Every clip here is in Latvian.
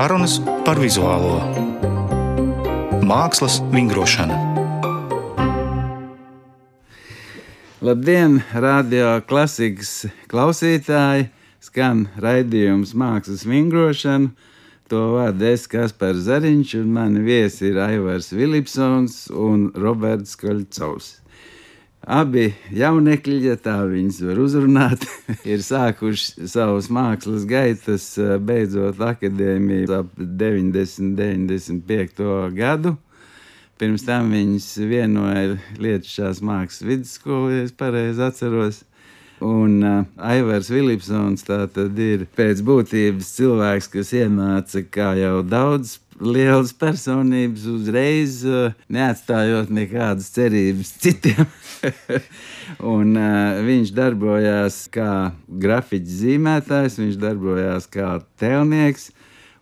Sarunas par vizuālo mākslas vingrošanu. Labdien, radio klasikas klausītāji! Skan raidījums Mākslas vingrošana. To vada es Kaspars Zariņš, un mani viesi ir Aivars Vilipsons un Roberts Kolcovs. Abi jaunekļi, ja tā viņas var uzrunāt, ir sākuši savus mākslas gaitas, beidzot akadēmiju ap 90, 95. gadu. Pirms tam viņas vienoja Lietuvas mākslas vidusskolu, ja es pareizi atceros. Un uh, Aivars Vilipsons ir pēc būtības cilvēks, kas ienāca kā jau daudz lielas personības uzreiz, uh, neatstājot nekādas cerības citiem. un, uh, viņš darbojās kā grafiķis zīmētājs, viņš darbojās kā tēlnieks,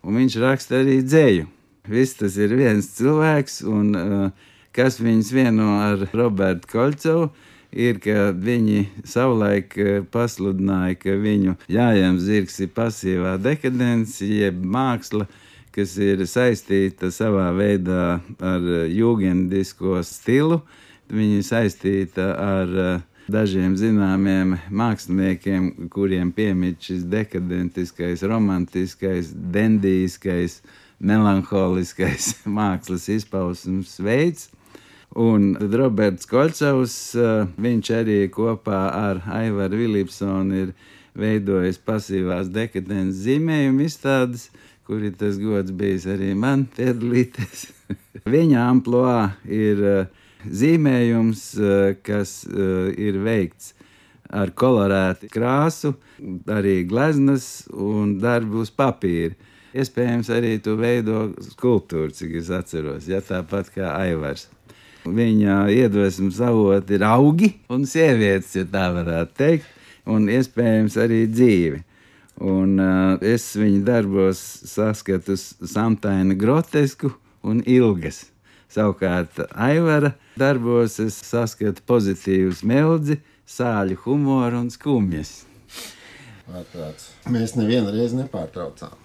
un viņš raksta arī dzēju. Viss tas ir viens cilvēks, un uh, kas viņus vieno ar Robertu Kolcovu ir, ka viņi savulaik eh, pasludināja, ka viņu jājams zirgs ir pasīvā dekadence, jeb māksla, kas ir saistīta savā veidā ar jūgendisko stilu. Viņa ir saistīta ar eh, dažiem zināmiem māksliniekiem, kuriem piemīt šis dekadentiskais, romantiskais, dendīskais, melanholiskais mākslas izpausmes veids. Un Roberts Kolčovs, eh, viņš arī kopā ar Aivaru Vilipsonu ir veidojis pasīvās dekadences zīmējumu izstādes, kur ir tas gods bijis arī man piedalīties. Viņa amplitūda ir eh, zīmējums, eh, kas ir veikts ar kolorētu krāsu, arī gleznas un darbu uz papīra. Iespējams, arī tu veido skulptūru, cik es atceros, ja tāpat kā Aivars. Viņa iedvesmas avoti ir augi un sievietes, ja tā varētu teikt, un iespējams arī dzīve. Un, uh, es viņu darbos saskatu samtaini grotesku un ilgas. Savukārt, Aivara darbos es saskatu pozitīvu smeldzi, sāļu humoru un skumjas. Ārprāts. Mēs nevienu reizi nepārtraucām.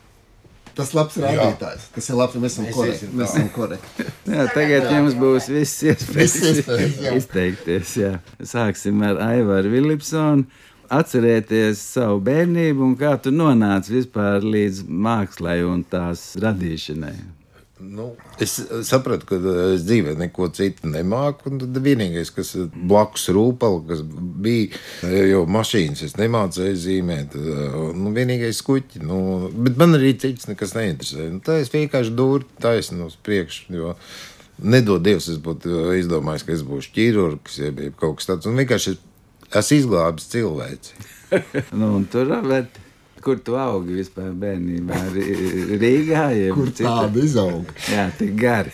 Tas ir labs rādītājs. Tas ir labi. Mēs esam korekti. Mēs esam korekti. jā, tagad jā. jums būs viss iespējas izteikties. Jā. Sāksim ar Aivaru Vilipsonu. Atcerieties savu bērnību un kā tu nonāci vispār līdz mākslai un tās radīšanai. Nu, es sapratu, ka es dzīvē neko citu nemāku. Tad vienīgais, kas blakus kas bija, jo mašīnas es nemācīju zīmēt, nu, vienīgais kuķi. Nu, bet man arī cits nekas neinteresē. Nu, tā es vienkārši dūru taisnu uz priekšu. Jo, Nedod Dievs, es būtu izdomājis, ka es būšu ķirurgs, ja kaut kas tāds. Un vienkārši es esmu izglābis cilvēci. nu, tur, bet kur tu augi vispār bērnībā? Rīgā jau tur tāda izauga. Jā, tik gari.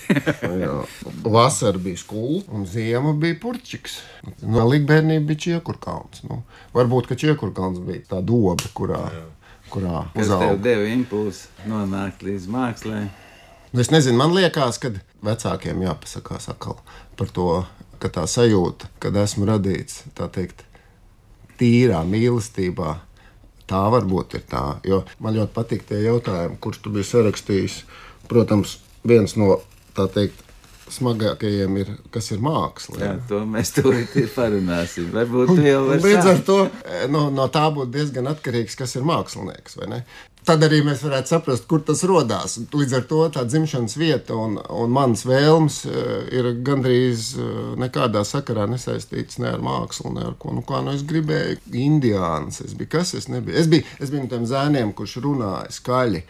Vasara bija skūla un ziema bija purčiks. No līgbērnība bija čiekurkalns. Nu, varbūt, ka čiekurkalns bija tā doba, kurā. Jā. Kurā Kas uzauga. tev deva impulsu nonākt līdz mākslē? Nu, es nezinu, man liekas, ka vecākiem jāpasakās atkal par to, ka tā sajūta, kad esmu radīts, tā teikt, tīrā mīlestībā, Tā varbūt ir tā. Jo man ļoti patīk tie jautājumi, kurus tu biji sarakstījis. Protams, viens no tā teikt, smagākajiem ir, kas ir māksla. Jā, to mēs tūlīt parunāsim. Varbūt tu jau vari. Līdz ar to no, no tā būtu diezgan atkarīgs, kas ir mākslinieks. Tad arī mēs varētu saprast, kur tas radās. Līdz ar to tā dzimšanas vieta un, un manas vēlmes eh, ir gandrīz eh, nekādā sakarā nesaistītas ne ar mākslu, ne ar ko. Nu, kā nu es gribēju, indiāns. Es biju kas, es nebiju. Es biju, es biju no tiem zēniem, kurš runāja skaļi,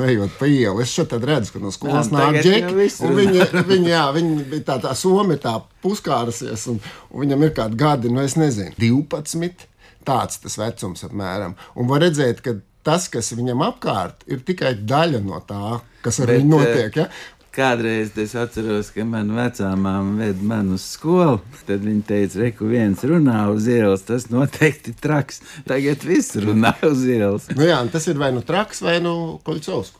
nejot pa ielu. Es šeit redzu, ka no skolas nāk džeki. Viņi, viņi, jā, viņi bija tā, tā somi, tā puskārasies, un, un viņam ir kādi gadi, nu es nezinu, 12. Tāds tas vecums apmēram. Un var redzēt, ka tas, kas viņam apkārt, ir tikai daļa no tā, kas ar Bet, viņu notiek. Ja? Eh, kādreiz es atceros, ka manā vecā māte ved mani uz skolu. Tad viņa teica, ka viens runā uz ielas, tas noteikti ir traks. Tagad viss runā uz ielas. nu jā, tas ir vai nu traks, vai nu koļcovs.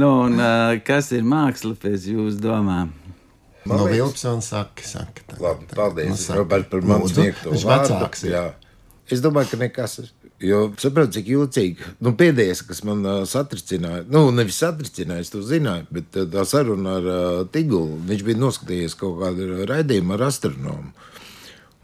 nu, un, uh, kas ir māksla pēc jūsu domām? Man no Vilpsona saka, saka tā, Labi, paldies, nu, Robert, par manu sniegto vārdu. Vecāks, jā. jā. Es domāju, ka nekas ir Jo saprotu, cik jocīgi. Nu, pēdējais, kas man uh, satricināja, nu, nevis satricināja, es to zināju, bet uh, tā saruna ar uh, Tigulu, viņš bija noskatījies kaut kādu raidījumu ar astronomu.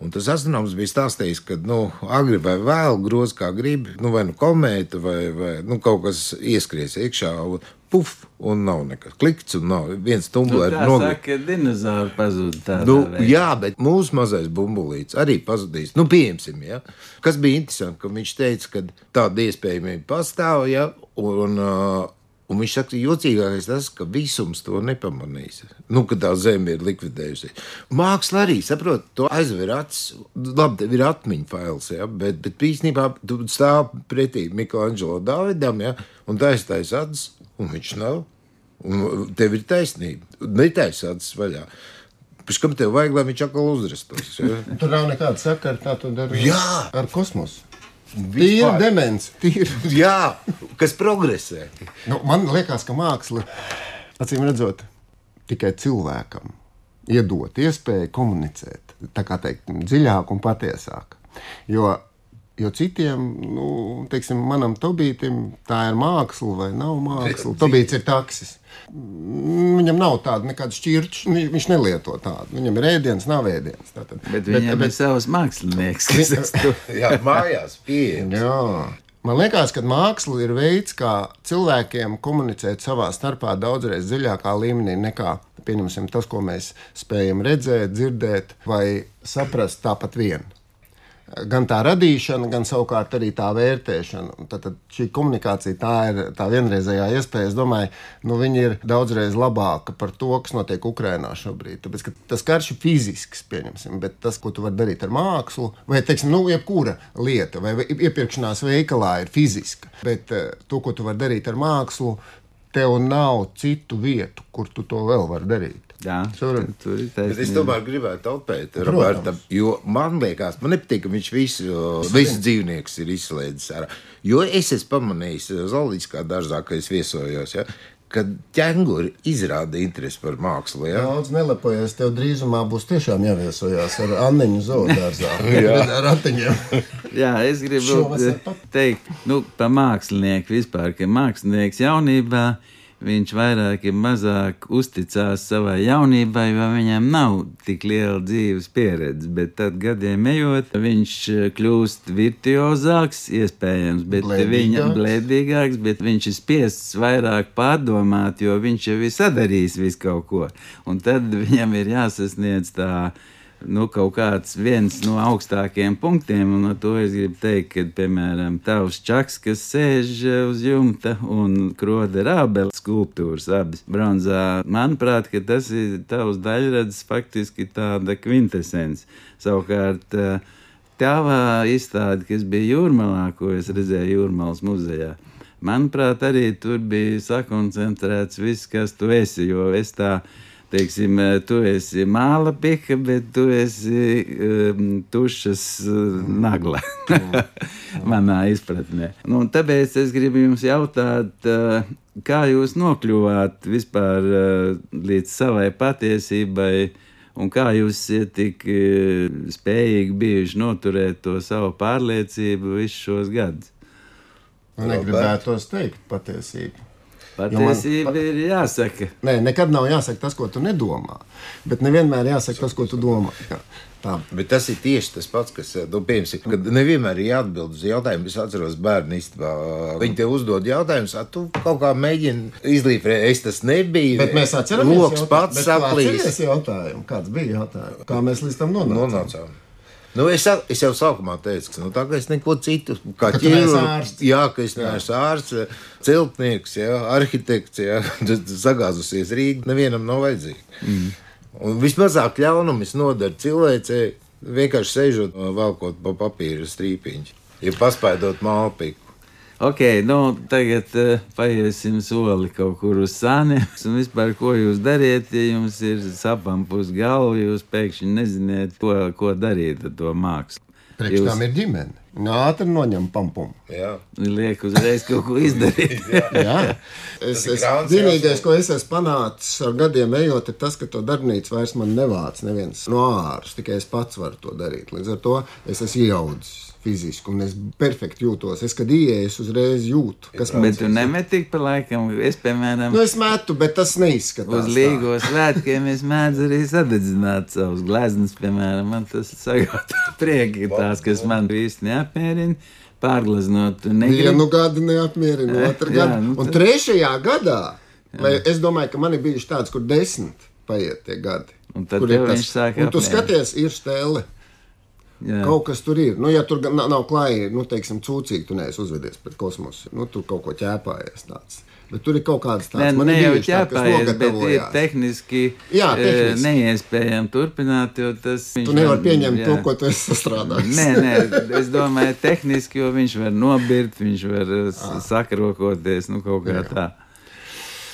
Un tas astronoms bija stāstījis, ka nu, agri vai vēl groz kā grib, nu, vai nu komēta, vai, vai nu, kaut kas ieskries iekšā. Un, Puf, un nav nekas klikts, un nav viens Nu, tumblers tā nogriezts. saka, dinozauri pazuda Nu, jā, bet mūsu mazais bumbulīts arī pazudīs. Nu, pieņemsim, ja? kas bija interesanti, ka viņš teica, ka tāda iespējamība pastāv. Ja? Un, uh, un viņš saka, jocīgākais tas, ka visums to nepamanīs. Nu, ka tā zeme ir likvidējusies. Māksla arī, saprot, to aizver acis. Labi, tev ir atmiņu fails, ja? bet, bet īstenībā tu stāv pretī Michelangelo Davidam, ja? un taistais acis, un viņš nav. Un tev ir taisnība. Netaisa acis vaļā. Pēc kam tev vajag, lai viņš atkal uzrastos? Ja? Tur nav nekāda sakara tātad ar, Jā! ar kosmosu. Tīra demence. Tīra. Jā, kas progresē. Nu, man liekas, ka māksla, acīm redzot, tikai cilvēkam iedot iespēju komunicēt, tā kā teikt, dziļāk un patiesāk. Jo, jo citiem, nu, teiksim, manam tobītam, tā ir māksla vai nav māksla. Tobīts ir taksis. Viņam nav tāda nekāda šķirča, viņš nelieto tādu. Viņam ir ēdiens, nav ēdiens. Tātad. Bet viņam bet, ir savs mākslinieks, kas uz to Jā, mājās pieejams. Jā. Man liekas, ka māksla ir veids, kā cilvēkiem komunicēt savā starpā daudzreiz dziļākā līmenī nekā pieņemsim, tas, ko mēs spējam redzēt, dzirdēt vai saprast tāpat vien. Gan tā radīšana, gan savukārt arī tā vērtēšana. Tad, tad šī komunikācija tā ir tā vienreizējā iespēja. Es domāju, nu, viņa ir daudzreiz labāka par to, kas notiek Ukrajinā šobrīd. Tāpēc, tas karš ir fizisks, pieņemsim, bet tas, ko tu vari darīt ar mākslu, vai teiksim, nu, jebkura lieta, vai iepirkšanās veikalā ir fiziska, bet eh, to, ko tu vari darīt ar mākslu, tev nav citu vietu, kur tu to vēl vari darīt. Jā, Tur- ir Bet es taisnība. tomēr gribētu apēt Robertam, jo man liekas, man nepatīk, ka viņš visu, visu dzīvniekus ir izslēdzis ārā. Jo es esmu pamanījis Zolītiskā dārzā, kad es viesojos, ja, kad ķēnguri izrāda interesi par mākslu. Ja. Daudz nelepojies, tev drīzumā būs tiešām jāviesojās ar Anniņu zoodārzā. ar ratiņiem. Jā, es gribu teikt, nu, par mākslinieku vispār, ka mākslinieks jaunībā viņš vairāk vai mazāk uzticās savai jaunībai, jo viņam nav tik liela dzīves pieredze. Bet tad gadiem ejot, viņš kļūst virtuozāks, iespējams, bet viņa blēdīgāks, bet viņš ir spiests vairāk pārdomāt, jo viņš jau ir sadarījis visu kaut ko. Un tad viņam ir jāsasniedz tā nu, kaut kāds viens no augstākajiem punktiem, un ar to es gribu teikt, ka, piemēram, tavs čaks, kas sēž uz jumta un kroda rābeli skulptūras abas bronzā, manuprāt, tas ir tavs daļrads faktiski tāda kvintesence. Savukārt, eh, tavā izstāde, kas bija jūrmalā, ko es redzēju jūrmalas muzejā, manuprāt, arī tur bija sakoncentrēts viss, kas tu esi, jo es tā teiksim, eh, tu esi māla pika, bet tu esi um, tušas uh, nagla. Manā izpratnē. Nu, tāpēc es gribu jums jautāt, uh, kā jūs nokļuvāt vispār uh, līdz savai patiesībai, un kā jūs esat tik uh, spējīgi bijuši noturēt to savu pārliecību visus šos gadus? Man negribētos teikt patiesību. Patiesība man... ir jāsaka. Nē, nekad nav jāsaka tas, ko tu nedomā. Bet nevienmēr jāsaka tas, ko tu domā. Jā, Tā. Bet tas ir tieši tas pats, kas nu, piemēram, kad nevienmēr ir jāatbild uz jautājumu. Es atceros, bērnu istabā. Viņi te uzdod jautājumus, ah, tu kaut kā mēģini izlīdzināt, es tas nebiju. Bet mēs atceramies, Loks jautā- pats saplīs. Kāds bija jautājums? Kā mēs līdz tam nonācām? Nonācām. Nu, es, es jau sākumā teicu, ka nu, tā, ka es neko citu kā ārsts. Jā, ka es neesmu ārsts, celtnieks, jā, arhitekts, jā, sagāzusies Rīgā. Nevienam nav vajadzīgi. Mm. Un vismazāk ļaunumu es nodaru cilvēcei, vienkārši sēžot, valkot pa papīra strīpiņu, ja paspaidot mālpiku. Ok, nu tagad uh, paiesim soli kaut kur uz sāniem. Un vispār, ko jūs dariet, ja jums ir sapam pus galvu, jūs pēkšņi neziniet, ko, ko darīt ar to mākslu. Priekš tam ir ģimene. Ātri noņem pampumu. Jā. Liek uzreiz kaut ko izdarīt. Jā, es, ir es, vienīgais, ko es esmu panācis ar gadiem ejot, ir tas, ka to darbnīcu vairs man nevāc neviens no ārpuses. Tikai es pats varu to darīt. Līdz ar to es esmu ieaudzis fiziski un es perfekti jūtos. Es, kad es uzreiz jūtu, kas man Bet tu nemetīgi pa laikam, es, piemēram, Nu, es metu, bet tas neizskatās. uz līgo svētkiem es mēdzu arī sadedzināt savus gleznas, piemēram, man tas sagādā prieki tās, kas man īsti neapmierina, pārgleznot. negribi. Vienu gadu neapmierina, otru Jā, gadu. nu Un tad- trešajā gadā, vai es domāju, ka man ir bijuši tāds, kur desmit paiet tie gadi. Un tad Kur ir tas- viņš sāk Un tu skaties, ir stēle. Jā. Kaut kas tur ir. Nu, ja tur nav, nav klāja, nu, teiksim, cūcīgi, tu neesi uzvedies pret kosmosu. Nu, tur kaut ko ķēpājies tāds. Bet tur ir kaut kādas Ne, tādas ne bijuši tādi, kas ķēpājies, bet ir tehniski, Jā, eh, tehniski. neiespējami turpināt, jo tas Tu nevari var- pieņemt jā. to, ko tu esi sastrādājis. Nē, nē, es domāju, tehniski, jo viņš var nobirt, viņš var eh, Ah. s- sakrokoties, nu, kaut kā tā.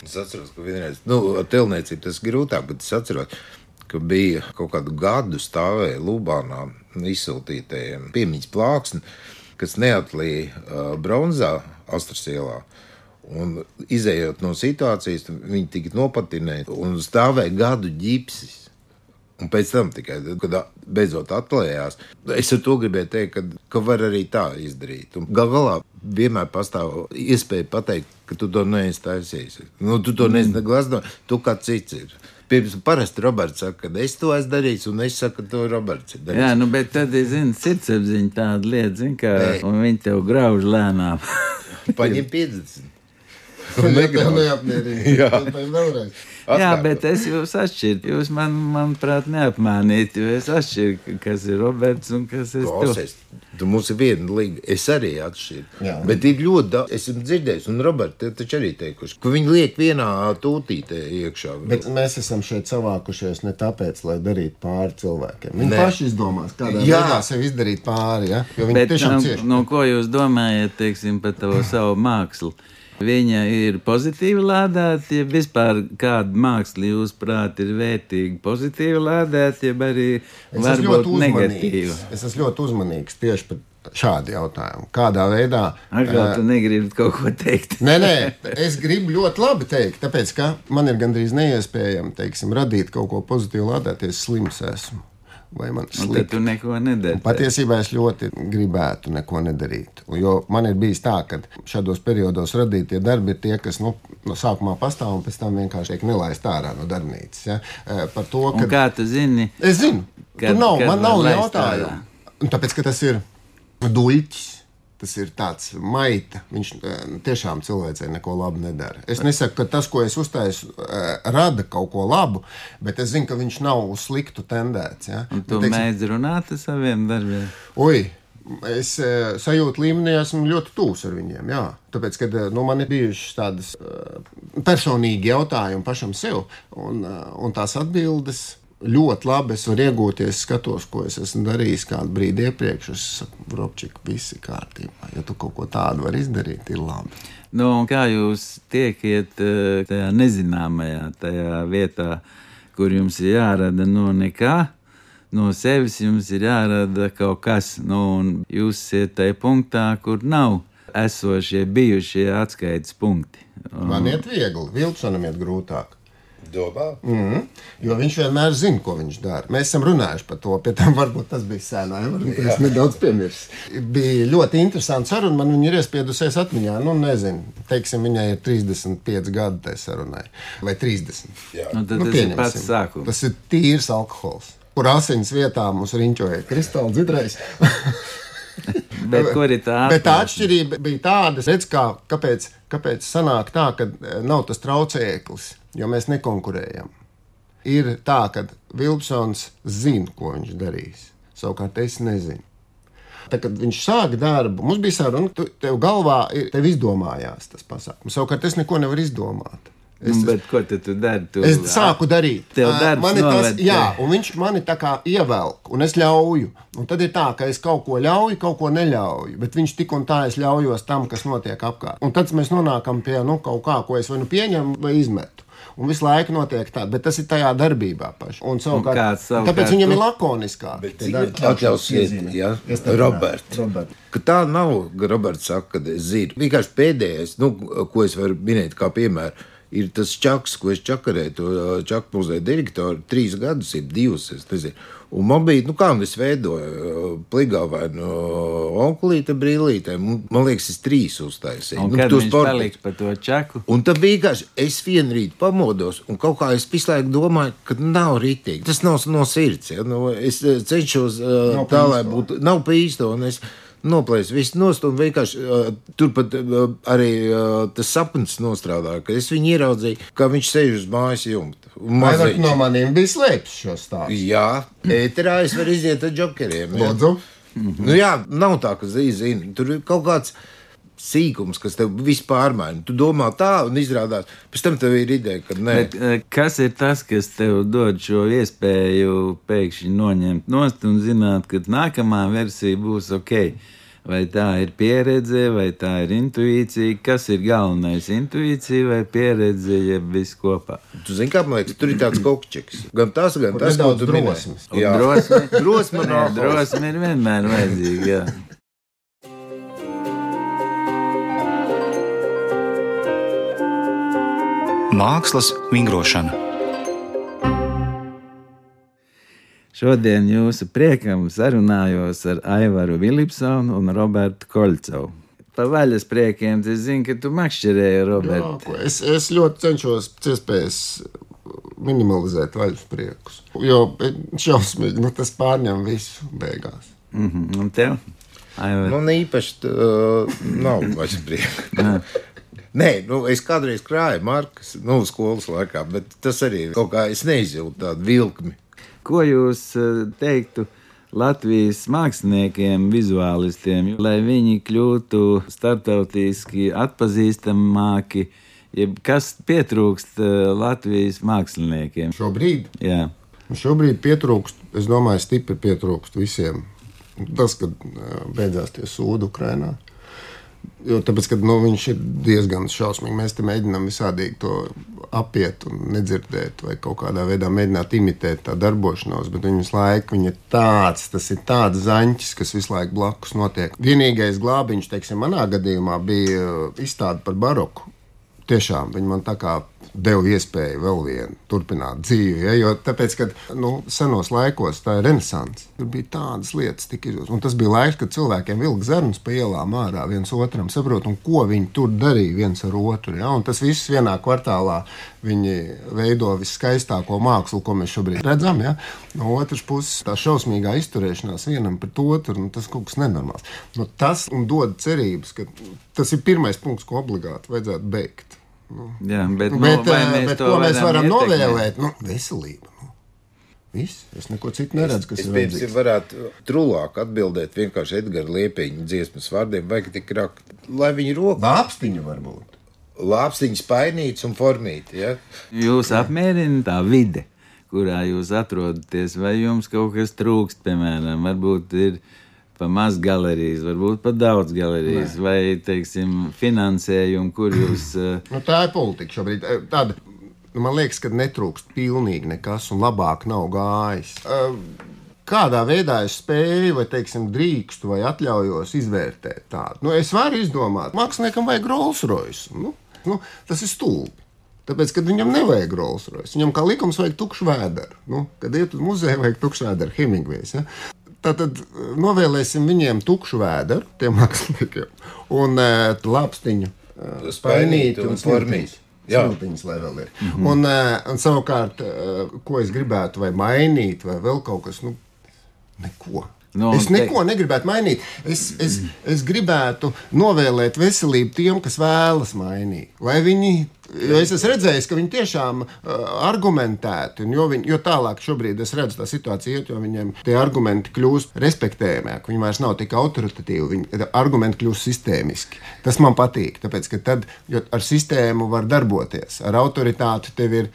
Es atceros, ka vienreiz, nu, ar telniecību tas ir grūtāk, bet es atceros, ka bija kaut kādu gadu stāvēja Lubānā izsūtītajiem piemiņas plāksni, kas neatlīja uh, bronzā Astras ielā. Un izējot no situācijas, viņi tika nopatināti un stāvēja gadu ģipsis. Un pēc tam tikai, kad beidzot atklājās, es ar to gribēju teikt, ka, ka var arī tā izdarīt. Un Gal galā vienmēr pastāv iespēja pateikt, ka tu to neesi taisījis. Nu, tu to neesi glazno, tu kā cits ir. Pirms parasti Roberts saka, ka es to esmu darījis, un es saku, ka to Roberts ir Jā, darījis. nu, bet tad ir, sirdsapziņa tāda lieta, kā, Nē. un viņi tev grauž lēnām. Paņem 50. Un tev neapmierina. Jā. Bet es jūs atšķiru. Jūs man, manuprāt, neapmānīt, jo es atšķiru, kas ir Roberts un kas ir tu. Klausies, tu mums ir viena līga. Es arī atšķiru. Jā. Bet ir ļoti daudz, esmu dzirdējis, un Roberts te taču arī teikuši, ka viņi liek vienā tūtītē iekšā. Bet mēs esam šeit savākušies ne tāpēc, lai darītu pāri cilvēkiem. Viņi Nē. paši izdomās, kādā Jā. veidā sev izdarīt pāri. Ja? Jo viņi Bet tiešām no, cieši. no ko jūs domājat, teiksim, par to savu mākslu? Viņa ir pozitīvi lādēta, ja vispār kāda māksla, jūsuprāt, ir vērtīga, pozitīvi lādēta, ja arī Es esmu ļoti negatīva. Es esmu ļoti uzmanīgs tieši par šādu jautājumu. Kādā veidā? Atkal tu negribi kaut ko teikt. Nē, nē, es gribu ļoti labi teikt, tāpēc ka man ir gandrīz neiespējami teiksim, radīt kaut ko pozitīvu, lādēties slims esmu. Vai man Un tad slikti? tu neko nedari. Patiesībā es ļoti gribētu neko nedarīt. Jo man ir bijis tā, ka šādos periodos radītie darbi ir tie, kas nu, no sākumā pastāv un pēc tam vienkārši tiek nelaisti ārā no darbnīcas. Ja? Par to, Un ka kā tu zini? Es zinu, ka man nav jautājumu. Un Tāpēc, ka tas ir duļķis. Tas ir tāds maita. Viņš eh, tiešām cilvēcei neko labu nedara. Es nesaku, ka tas, ko es uztaisu, eh, rada kaut ko labu, bet es zinu, ka viņš nav uz sliktu tendēts. Ja? Un tu Nu, teiksim, mēdz runāt ar saviem darbiem. Oi, es e, sajūtu līmenī esmu ļoti tūs ar viņiem. Jā. Tāpēc, kad e, nu, man ir bijušas tādas e, personīgi jautājumi pašam sev, un, e, un tās atbildes. Ļoti labi es varu iegūties, skatos, ko es esmu darījis kādu brīdi iepriekš. Es saku, Robčik, viss ir kārtībā. Ja tu kaut ko tādu vari izdarīt, ir labi. Nu, kā jūs tiekat eh, tajā nezināmajā, tajā vietā, kur jums ir jārada no nekā? No sevis jums ir jārada kaut kas, nu, un jūs esat tajā punktā, kur nav esošie, bijušie atskaites punkti. Un, Man iet viegli, Vilčanam iet grūtāk. Domā? Mm. Jo viņš vienmēr zina, ko viņš dara. Mēs esam runājuši par to, pie tam varbūt tas bija sēnā, ja varbūt es nedaudz piemirsu. Bija ļoti interesanti saruna, man viņa ir iespiedusies atmiņā. Nu, nezinu, teiksim, viņai ir 35 gadi tai sarunai, vai 30. Jā. nu, tad Nu, tas ir pats sākums. Tas ir tīrs alkohols. Kur asins vietā mums riņķoja kristāli dzidrais. Bet kur ir tā? Bet tā atšķirība bija tāda, redz, kā, kāpēc, kāpēc sanāk tā, ka eh, nav tas traucēklis, jo mēs nekonkurējam. Ir tā, ka Vilpsons zina, ko viņš darīs. Savukārt es nezinu. Tad, kad viņš sāka darbu, mums bija saruna, ka tev galvā ir, tev izdomājās tas pasākums. Savukārt es neko nevaru izdomāt. Es, bet ko tad tu dari? Tu, Es sāku darīt. Tev darbs man ir tas, jā, un viņš mani tā kā ievelk, un es ļauju. Un tad ir tā, ka es kaut ko ļauju, kaut ko neļauju, bet viņš tik un tā es ļaujos tam, kas notiek apkārt. Un tad mēs nonākam pie nu, kaut kā, ko es vai nu pieņemu, vai izmetu. Un visu laiku notiek tā, bet tas ir tajā darbībā pašā. Un savukārt, kāds savukārt tāpēc viņam tu- ir lakoniskāk. Atļausiet, ja? Roberts. Robert. Ka tā nav, Roberts saka, ka es zinu. Vienkārši pēdējais, nu, ko es varu minēt kā piemēru, ir tas čaks, ko es čakarēju, to ā, čaku muzeja direktoru, trīs gadus, ir divus, es nezinu. Un man bija, nu, kā nu es veidoju, pligā vai no onkulīta brīlītē, man liekas, es trīs uztaisīju. Un Nu, sporta- paliks par to čaku? Un tad vienkārši es vienu rītu pamodos, un kaut kā es visu laiku domāju, ka nav rītīgi. Tas nav no sirds. Ja? Nu, es eh, cenšos uh, tā, lai būtu. Nav pa īsto. Noplēsu visu nost, un vienkārši uh, turpat uh, arī uh, tas sapnis nostrādāja, ka es viņu ieraudzīju, kā viņš sēž uz mājas jumta. maziņš. no maniem bija slēpts šo stāstu? Jā, ēterā es varu iziet ar džokeriem. Lūdzu. Nu, jā, nav tā, ka zini, tur ir kaut kāds sīkums, kas tev vispār maina. Tu domā tā, un izrādās, pēc tam tev ir ideja, ka nē. Bet, eh, kas ir tas, kas tev dod šo iespēju pēkšņi noņemt nost un zināt, ka nākamā versija būs ok? Vai tā ir pieredze, vai tā ir intuīcija? Kas ir galvenais? Intuīcija vai pieredze, jeb viss kopā? Tu zini, kā man liekas, tur ir tāds kokčiks. Gan tas, gan tas, ko tu minēji. drosme, drosme drosme ir vienmēr vajadzīga. Mākslas vingrošana. Šodien jūsu priekam sarunājos ar Aivaru Vilipsonu un Robertu Kolcovu. Pa vaļas priekiem es zinu, ka tu makšķerēji, Jā, Robert. ko Es, es ļoti cenšos pēc iespējas minimalizēt vaļas priekus. Jo šausmīgi, nu, tas pārņem visu beigās. Mm -hmm. Un tev? Aivar, Man īpaši uh, nav vairs prieka. Nē, nu, es kādreiz krāju markas, nu, skolas laikā, bet tas arī kaut kā es neizjūtu tādu vilkmi. ko jūs eh, teiktu Latvijas māksliniekiem, vizuālistiem, lai viņi kļūtu starptautiski atpazīstamāki? Jeb kas pietrūkst eh, Latvijas māksliniekiem? Šobrīd, Jā. šobrīd pietrūkst, es domāju, stipri pietrūkst visiem. Tas, kad ā, beidzās tie sūdi Ukrajinā. Jo, tāpēc, ka nu, viņš ir diezgan šausmīgs. Mēs te mēģinām visādīgi to apiet un nedzirdēt, vai kaut kādā veidā mēģināt imitēt tā darbošanos, bet viņam visu laiku viņa tāds, tas ir tāds zaņķis, kas visu laiku blakus notiek. Vienīgais glābiņš, teiksim, manā gadījumā bija uh, izstāde par baroku. Tiešām viņi man tā kā deva iespēju vēl vienu turpināt dzīvi. Ja? Jo tāpēc, kad nu, senos laikos tā ir renaissance, tur bija tādas lietas, tik izjūtas. Un tas bija laiks, kad cilvēkiem vilka zarnas pa ielām ārā viens otram, saprot, un ko viņi tur darīja viens ar otru. Ja? Un tas viss vienā kvartālā viņi veido viskaistāko mākslu, ko mēs šobrīd redzam. Ja? No otras puses, tā šausmīgā izturēšanās vienam pret otru, nu, tas kaut kas nenormāls. Nu, tas dod cerības, ka tas ir pirmais punkts, ko obligāti vajadzētu beigt. Jā, bet, nu, Bet, vai eh, mēs bet ko mēs varam ietekmēt? novēlēt? Nu, veselība. Nu. Viss. Es neko citu neredzu, kas Es ir piemēram, vajadzīgs. varētu trulāk atbildēt vienkārši Edgara Liepiņa dziesmas vārdiem, vajag tik rakt, lai viņi roka Lāpstiņa varbūt. lāpstiņas painīts un formīti. Ja? Jūs apmierina tā vide, kurā jūs atrodaties, vai jums kaut kas trūkst, piemēram, varbūt ir pa maz galerijas, varbūt pa daudz galerijas, Nē. vai, teiksim, finansējumu, kur jūs. eh, Nu, tā ir politika šobrīd. Eh, Tāda, nu, man liekas, ka netrūkst pilnīgi nekas, un labāk nav gājis. Eh, Kādā veidā es spēju, vai teiksim, drīkstu, vai atļaujos izvērtēt tādu? Nu, es varu izdomāt, māksliniekam vajag Rolls Royce. Nu, nu, tas ir stulbi. Tāpēc, kad viņam nevajag Rolls Royce, viņam kā likums vajag tukšu vēderu. Nu, kad iet uz muzeju, vajag tukšu vēderu, Hemingvejs. Ja? Tātad eh, novēlēsim viņiem tukšu vēderu, tiem māksliniekiem, un uh, lāpstiņu uh, Spainīti un formīti. Smiltiņas, lai vēl ir. Mm -hmm. un, uh, un savukārt, uh, ko es gribētu vai mainīt, vai vēl kaut kas, nu, neko. Nu, es un te- neko negribētu mainīt. Es, es, es gribētu novēlēt veselību tiem, kas vēlas mainīt. Lai viņi, jo es esmu redzējis, ka viņi tiešām uh, argumentēti, jo, viņi, jo tālāk šobrīd es redzu tā situācija, iet, jo viņiem tie argumenti kļūst respektējamāki. Viņi vairs nav tik autoritatīvi, viņi argumenti kļūst sistēmiski. Tas man patīk, tāpēc ka tad jo ar sistēmu var darboties, ar autoritāti tev ir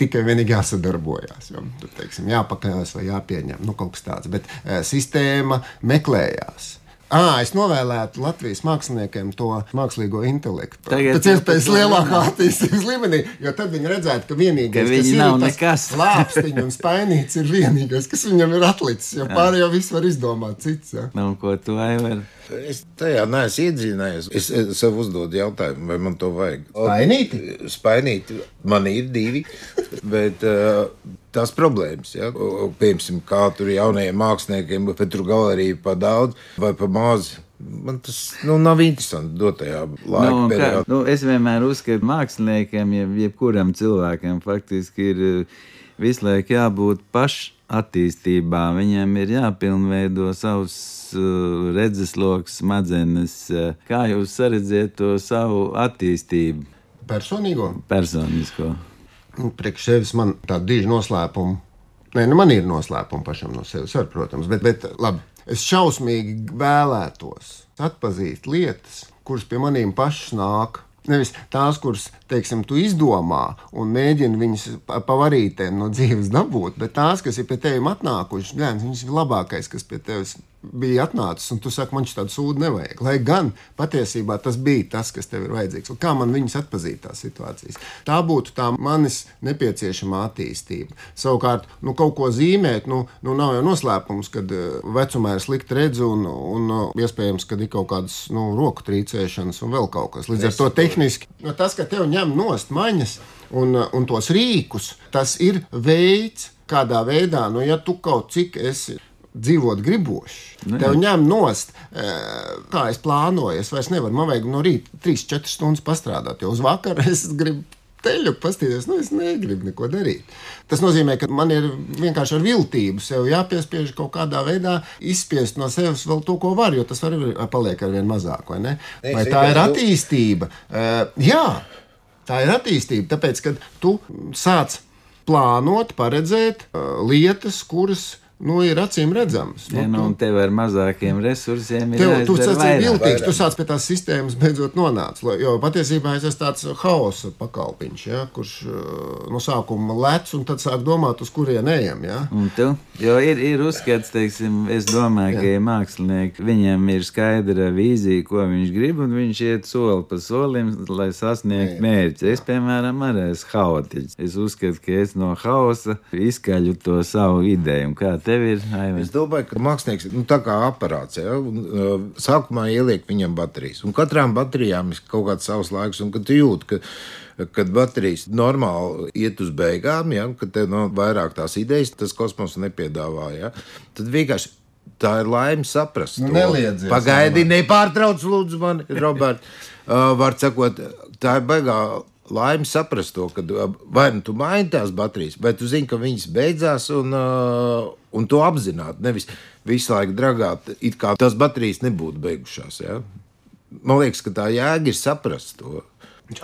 tikai vienīgi jāsadarbojas. Jo, tur, teiksim, jāpakaļās vai jāpieņem nu, kaut kas tāds. Bet e, sistēma meklējās. À, es novēlētu Latvijas māksliniekiem to mākslīgo intelektu. Tagad Tas iespējas lielākā attīstības līmenī, jo tad viņi redzētu, ka vienīgais, Ka kas ir nav tas nekas. lāpstiņš un spainīts, ir vienīgais, kas viņam ir atlicis. Jo pārējo visu var izdomāt cits. Ja? Nu, ko tu aivar? Es tajā neesmu iedzīvinājies. Es, es sev uzdodu jautājumu, vai man to vajag. Spainīti? Spainīti. Man ir divi, bet uh, tās problēmas, ja? Piemēram, kā tur jaunajiem māksliniekiem, bet tur galerija pa daudz vai pa maz. Man tas nu, nav interesanti dotajā laika Nu, kā, periodā. nu, es vienmēr uzskatu, ka māksliniekiem, jeb, jebkuram cilvēkam, faktiski ir eh, visu laiku jābūt pašattīstībā. Viņam ir jāpilnveido savs uh, redzesloks, smadzenes. Uh, kā jūs saredzat to savu attīstību Personīgo? personisko? Priekš sevis man tāda diža noslēpuma. Nē, nu man ir noslēpumi pašam no sevis, var, protams, bet, bet labi. Es šausmīgi vēlētos atpazīt lietas, kuras pie maniem pašām nāk. Nevis tās, kuras, teiksim, tu izdomā un mēģini viņas pa- pavarītēm no dzīves dabūt, bet tās, kas ir pie tevis atnākušas, viņas ir labākais, kas pie tevis bija atnācis, un tu saki, man šī tāda sūda nevajag. Lai gan patiesībā tas bija tas, kas tev ir vajadzīgs. Un kā man viņus atpazīt tās situācijas? Tā būtu tā manis nepieciešamā attīstība. Savukārt, nu, kaut ko zīmēt, nu, nu nav jau noslēpums, kad eh, vecumā ir slikta redze un, un eh, iespējams, ka ir kaut kādas nu, roku trīcēšanas un vēl kaut kas. Līdz ar to tehniski nu, tas, ka tev ņem nost maņas un, eh, un tos rīkus, tas ir veids, kādā veidā, nu, ja tu kaut cik esi dzīvot griboši. Nu, Tev ņem nost, eh, kā es plānoju. Es vairs nevaru, man vajag no rīta 3-4 stundas pastrādāt, jo uz vakaru es gribu. Teļu pastīties, nu es negribu neko darīt. Tas nozīmē, ka man ir vienkārši ar viltību sev jāpiespiež kaut kādā veidā izspiest no sevis vēl to, ko var, jo tas var paliek ar vien mazāk, vai ne? Nē, Vai es tā ir attīstība? Uh, jā, tā ir attīstība, tāpēc, ka tu sāc plānot, paredzēt uh, lietas, kuras nu, ir acīm redzamas. Ja, nu, tu- tev ar mazākiem resursiem ir Tev, tu jāizdara esi vairāk. viltīgs, tu sāc pie tās sistēmas beidzot nonāc. Jo patiesībā es esmu tāds haosa pakalpiņš, ja, kurš uh, no sākuma lec un tad sāk domāt, uz kurien ejam. Ja. Tu? Jo ir, ir uzskats, teiksim, es domāju, ka ja mākslinieki, viņam ir skaidra vīzija, ko viņš grib, un viņš iet soli pa solim, lai sasniegtu mērķi. Es, piemēram, arī esmu haotiķis. Es uzskatu, ka es no haosa izskaļu to savu ideju. Tev ir? Aivar? Es domāju, ka mākslinieks nu, tā kā aparāts. Ja? Un, uh, sākumā ieliek viņam baterijas. Un katrām baterijām ir kaut kāds savs laiks, un kad tu jūti, ka kad baterijas normāli iet uz beigām, ja, kad tev nav vairāk tās idejas, tas kosmos nepiedāvā. Ja, tad vienkārši tā ir laime saprast. Nu, to. neliedzies, Pagaidi, nepārtrauc, lūdzu, mani, Robert. Uh, var sakot, tā ir baigā. Laime saprast to, ka vai nu tu maini tās baterijas, vai tu zini, ka viņas beidzās, un, uh, un to apzināti. Nevis visu laiku dragāt, it kā tās baterijas nebūtu beigušās. Ja? Man liekas, ka tā jēga ir saprast to.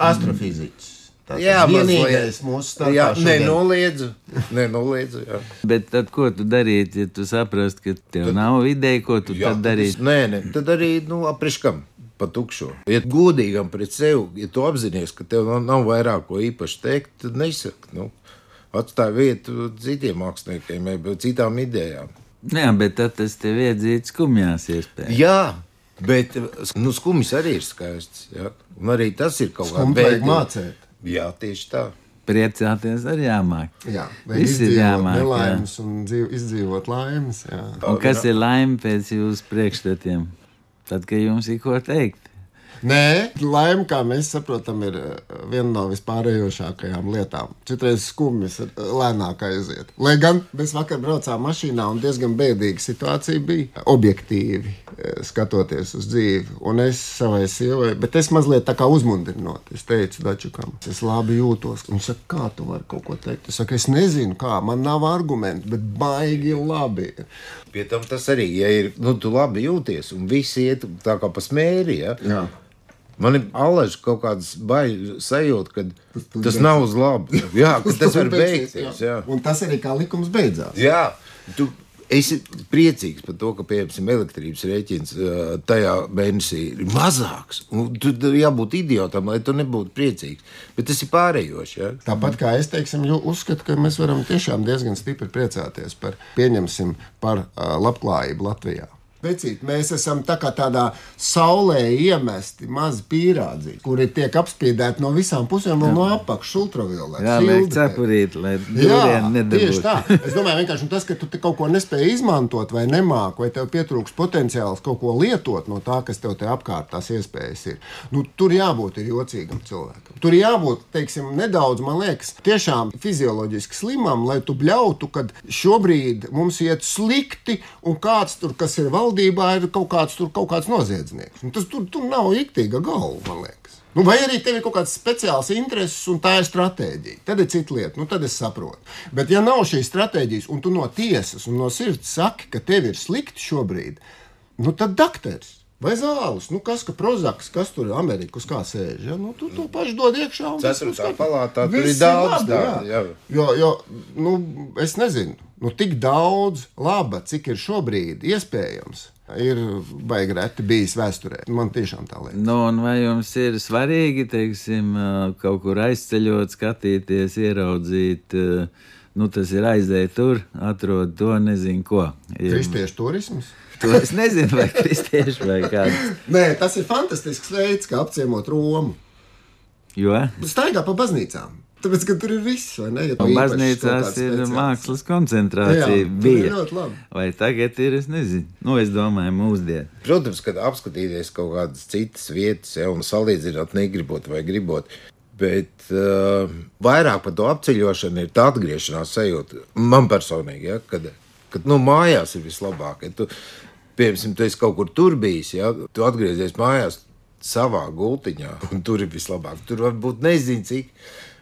Astrofiziķis. Tas Jā, vienīgais mūsu starpā. Jā, nenoliedzu. nenoliedzu jā. Bet tad, ko tu darītu, ja tu saprastu, ka tev nav ideja, ko tu Jā, tad tad darīsi? Nē, nē, tad arī nu, apriškam. Pa tukšo. Ja godīgam pret sevi, ja tu apzinājies, ka tev nav, nav vairāk ko īpaši teikt, tad nesaki. Nu, atstāj vietu citiem māksliniekiem, vai citām idejām. Jā, bet tad tas tev iedzīts skumjās iespējas. Jā, bet nu, skumjas arī ir skaists. Ja? Un arī tas ir kaut Skumju vajag mācīt. Jā, tieši tā. Priecāties arī jāmāk. Jā, Viss ir jāmāk, jā. nelaimes un dzīv, izdzīvot laimes. Jā. Un kas ir laime pēc jūsu priekšstatiem? Tad, kad jums ir ko teikt. Nē, laime, kā mēs saprotam, ir eh, viena no vispārējošākajām lietām. Citreiz skumjas ir eh, lēnāk aiziet. Lai gan mēs vakar braucām mašīnā un diezgan bēdīga situācija bija objektīvi eh, skatoties uz dzīvi. Un es savai sievai, bet es mazliet tā kā uzmundrinot, es teicu Dačukam, es labi jūtos. Viņš saka, kā tu vari kaut ko teikt? Es saku, es nezinu, kā, man nav argumentu, bet baigi labi. Pie tam tas arī, ja ir, nu, tu labi jūties un viss iet tā kā pa smēri, ja? Jā. Man ir alaži kaut kādas bailes sajūta, ka tas, tas nav uz labu. Jā, ka tas var beigties. Jā. Un tas arī kā likums beidzās. Jā, tu esi priecīgs par to, ka, piemēram, elektrības rēķins tajā mēnesī ir mazāks. Un Tu tu jābūt idiotam, lai tu nebūtu priecīgs. Bet tas ir pārējoši. Ja? Tāpat kā es teiksim, uzskatu, ka mēs varam tiešām diezgan stipri priecāties par, pieņemsim, par labklājību Latvijā. Vecīt, mēs esam tā kā tādā saulē iemesti mazi pīrādzi, kuri tiek apspiedēti no visām pusēm, vēl no apakšas ultravioletā. Jā, liek cepurīt, lai durieni tieši tā. nedabūtu. Es domāju, vienkārši tas, ka tu kaut ko nespēji izmantot, vai nemāki, vai tev pietrūks potenciāls kaut ko lietot no tā, kas tev te apkārt tās iespējas ir. Nu, tur jābūt ir jocīgam cilvēkam. Tur jābūt, teiksim, nedaudz, man liekas, tiešām fizioloģiski slimam, lai tu bļautu, ka šobrīd mums iet slikti, un kāds tur, kas ir valdībā, ir kaut kāds, tur, kaut kāds noziedznieks. Un Tas tur, tur nav iktīga galva, man liekas. Nu, vai arī tev ir kaut kāds speciāls intereses, un tā ir stratēģija. Tad ir cita lieta, nu, tad es saprotu. Bet, ja nav šīs stratēģijas, un tu no tiesas un no sirds saki, ka tev ir slikti šobrīd, nu, tad dakteris. Vai zāles, nu kas, ka prozaks, kas tur ir Amerikas, kā sēž, ja? nu, tu to pašu dod iekšā. un viss Ceturtā būs palātā tur ir daudz labi, tādu, jā. jā. Jo, jo nu, es nezinu, nu, tik daudz laba, cik ir šobrīd iespējams, ir baigi reti bijis vēsturē. Man tiešām tā liekas. Nu, un vai jums ir svarīgi, teiksim, kaut kur aizceļot, skatīties, ieraudzīt, nu, tas ir aiziet tur, atrod to, nezinu ko. Ir- Kristiešu turisms. To es nezinu, vai kristieši vai kāds. Nē, tas ir fantastisks veids, kā apciemot Romu. Jo Staigā pa baznīcām. Tāpēc, ka tur ir viss, vai ne? Ja baznīcās ir speciāls. mākslas koncentrācija. Jā, bija. ļoti labi. Vai tagad ir, es nezinu. Nu, es domāju, mūsdien. Protams, kad apskatīties kaut kādas citas vietas, ja, un salīdzināt, negribot vai gribot. Bet uh, vairāk par to apceļošanu ir tā atgriešanās sajūta. Man personīgi, ja, kad, kad nu, mājās ir vislabāk. Ja tu, piemēram, tu esi kaut kur tur bijis, ja, tu atgriezies mājās savā gultiņā, un tur ir vislabāk. Tur varbūt nezinu, cik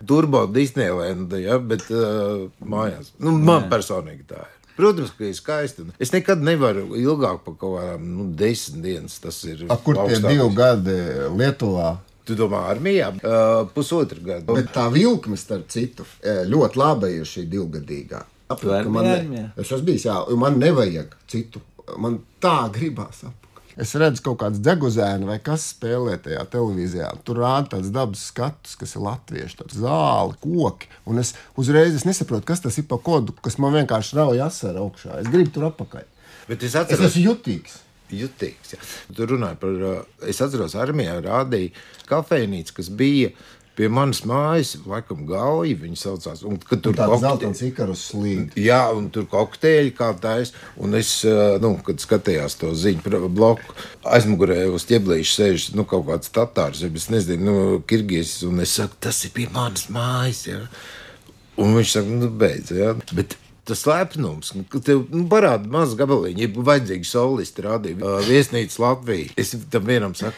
turbo Disneylanda, ja, bet uh, mājās. Nu, man personīgi tā ir. Protams, ka ir skaisti. un Es nekad nevaru ilgāk par kaut kādām nu, desmit dienas. Tas ir A, kur tie divi gadi Lietuvā? Tu domā, armijā? Uh, pusotru gadu. Bet tā vilkme, starp citu, ļoti laba ir šī divgadīgā. Tu vari man, ne, es esmu bijis, jā, man nevajag citu. Man tā gribās apakaļ. Es redzu kaut kādu deguzēnu vai kas spēlē tajā televīzijā. Tur rāda tāds dabas skats, kas ir latviešu, tāds zāli, koki. Un es uzreiz es nesaprotu, kas tas ir pa kodu, kas man vienkārši rauj asaru augšā. Es gribu tur apakaļ. Bet es Es atceros, esmu jutīgs. jutīgs. Jā. Tu runāji par, uh, es atceros, armijā rādīja kafejnīcu, kas bija pie manas mājas, laikam gauja viņa saucās. Un, tur Tur tāds kokte- zeltains ikarus slīd. Jā, un tur kokteļi kā tais. Un es, uh, nu, kad skatījos to ziņu bloku, aizmugurē uz ķieblīša sēž nu, kaut kāds tatārs, vai es nezinu, nu, kirgīs. Un es saku, tas ir pie manas mājas. Jā. Un viņš saka, nu, beidz. Jā. Bet tas lepnums, ka tev nu, parāda mazu gabaliņu, ja vajadzīgi solisti rādīja uh, viesnīcu Latviju. Es tam vienam saku,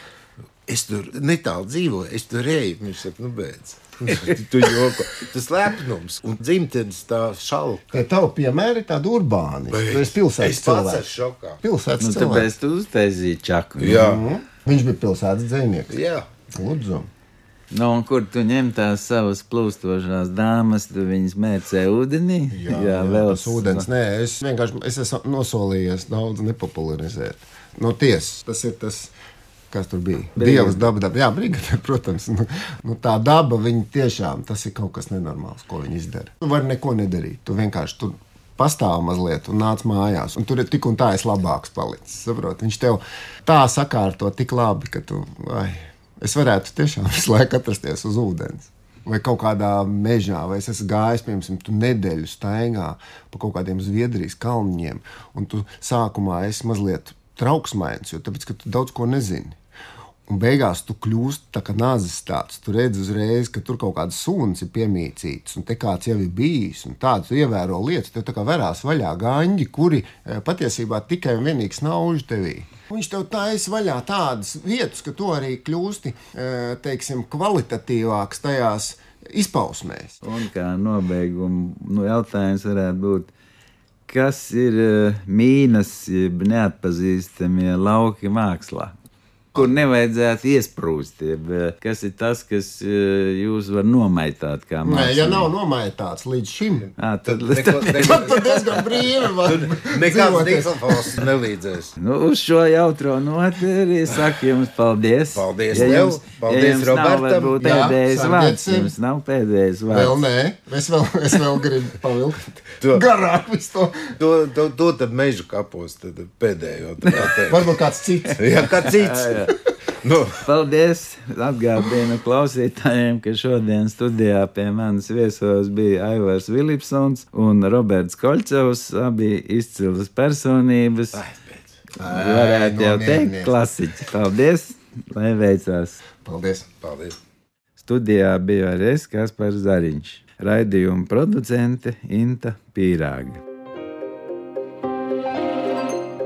es tur netālu dzīvoju, es tur eju. Viņš saka, nu, beidz. tu joko. Tas lepnums un dzimtenes tā šalka. Tie tavi piemēri ir tādi urbāni. Tu esi pilsētas Es pats cilvēks. esmu šokā. Pilsētas Nu, cilvēks. tāpēc tu uztaisīji čaku. Jā, Mhm. Viņš bija pilsētas dzīvnieks. jā. Lūdzu. Nu, un kur tu ņem tās savas plūstošās dāmas, tu viņas mērcē ūdenī? Jā, jā, jā tas ūdens. Nē, es vienkārši es esmu nosolījies daudz nepopularizēt. No tiesas tas ir tas. Kas tur bija? Dievs, daba, daba. Jā, brigade, protams. Nu, nu, tā daba, viņa tiešām tas ir kaut kas nenormāls, ko viņi izdara. Tu vari neko nedarīt. Tu vienkārši tur pastāv mazliet un nāc mājās. Un tur ir tik un tā es labāks palicis. Saprot? Viņš tev tā sakārto tik labi, ka tu. Ai, es varētu tiešām visu laiku atrasties uz ūdens. Vai kaut kādā mežā, vai es esmu gājis, piemēram, nedēļu staigā pa kaut kādiem Zviedrijas kalniņiem, un tu sākumā esi mazliet trauksmains, jo tāpēc, ka tu daudz ko nezini. Un beigās tu kļūsti tā kā nāzis tāds. Tu redzi uzreiz, ka tur kaut kāds suns ir piemīcīts, un te kāds jau ir bijis. Un tādu tu ievēro lietas, tev tā kā verās vaļā gaņģi, kuri eh, patiesībā tikai un vienīgi snauž tevī. Viņš tev taisa vaļā tādas vietas, ka tu arī kļūsti eh, teiksim, kvalitatīvāks tajās izpausmēs. Un kā nobeiguma nu, jautājums varētu būt, kas ir uh, mīnas, jeb neatpazīstamie lauki mākslā? Kur nevajadzētu iesprūst. Jeb, kas ir tas, kas jūs var nomaitāt? Nē, ja nav nomaitāts līdz šim, à, tad, Neko- tad, tad diezgan brīvi var Nekāds diktafons nelīdzēs. nu, uz šo jautro noteri saku jums paldies. Paldies ja jums, paldies ja jums nav Robertam. varbūt Jā, pēdējais sargiet vārds. Jums nav pēdējais Vēl vārds. nē, es vēl, es vēl gribu pavilkt. To- Garāk visu to. To, to, to tad meža kapos tad pēdējo. Varbūt kāds cits. Jā, kā cits. Nu, Paldies! Atgādinu klausītājiem, ka šodien studijā pie manis viesos bija Aivars Vilipsons un Roberts Kolčevs. Abi izcilas personības. Varētu jau teikt, klasiķi. Paldies! Lai veicās! Paldies! paldies. Studijā bija arī es, Kaspars Zariņš, raidījuma producente Inta Pīrāga.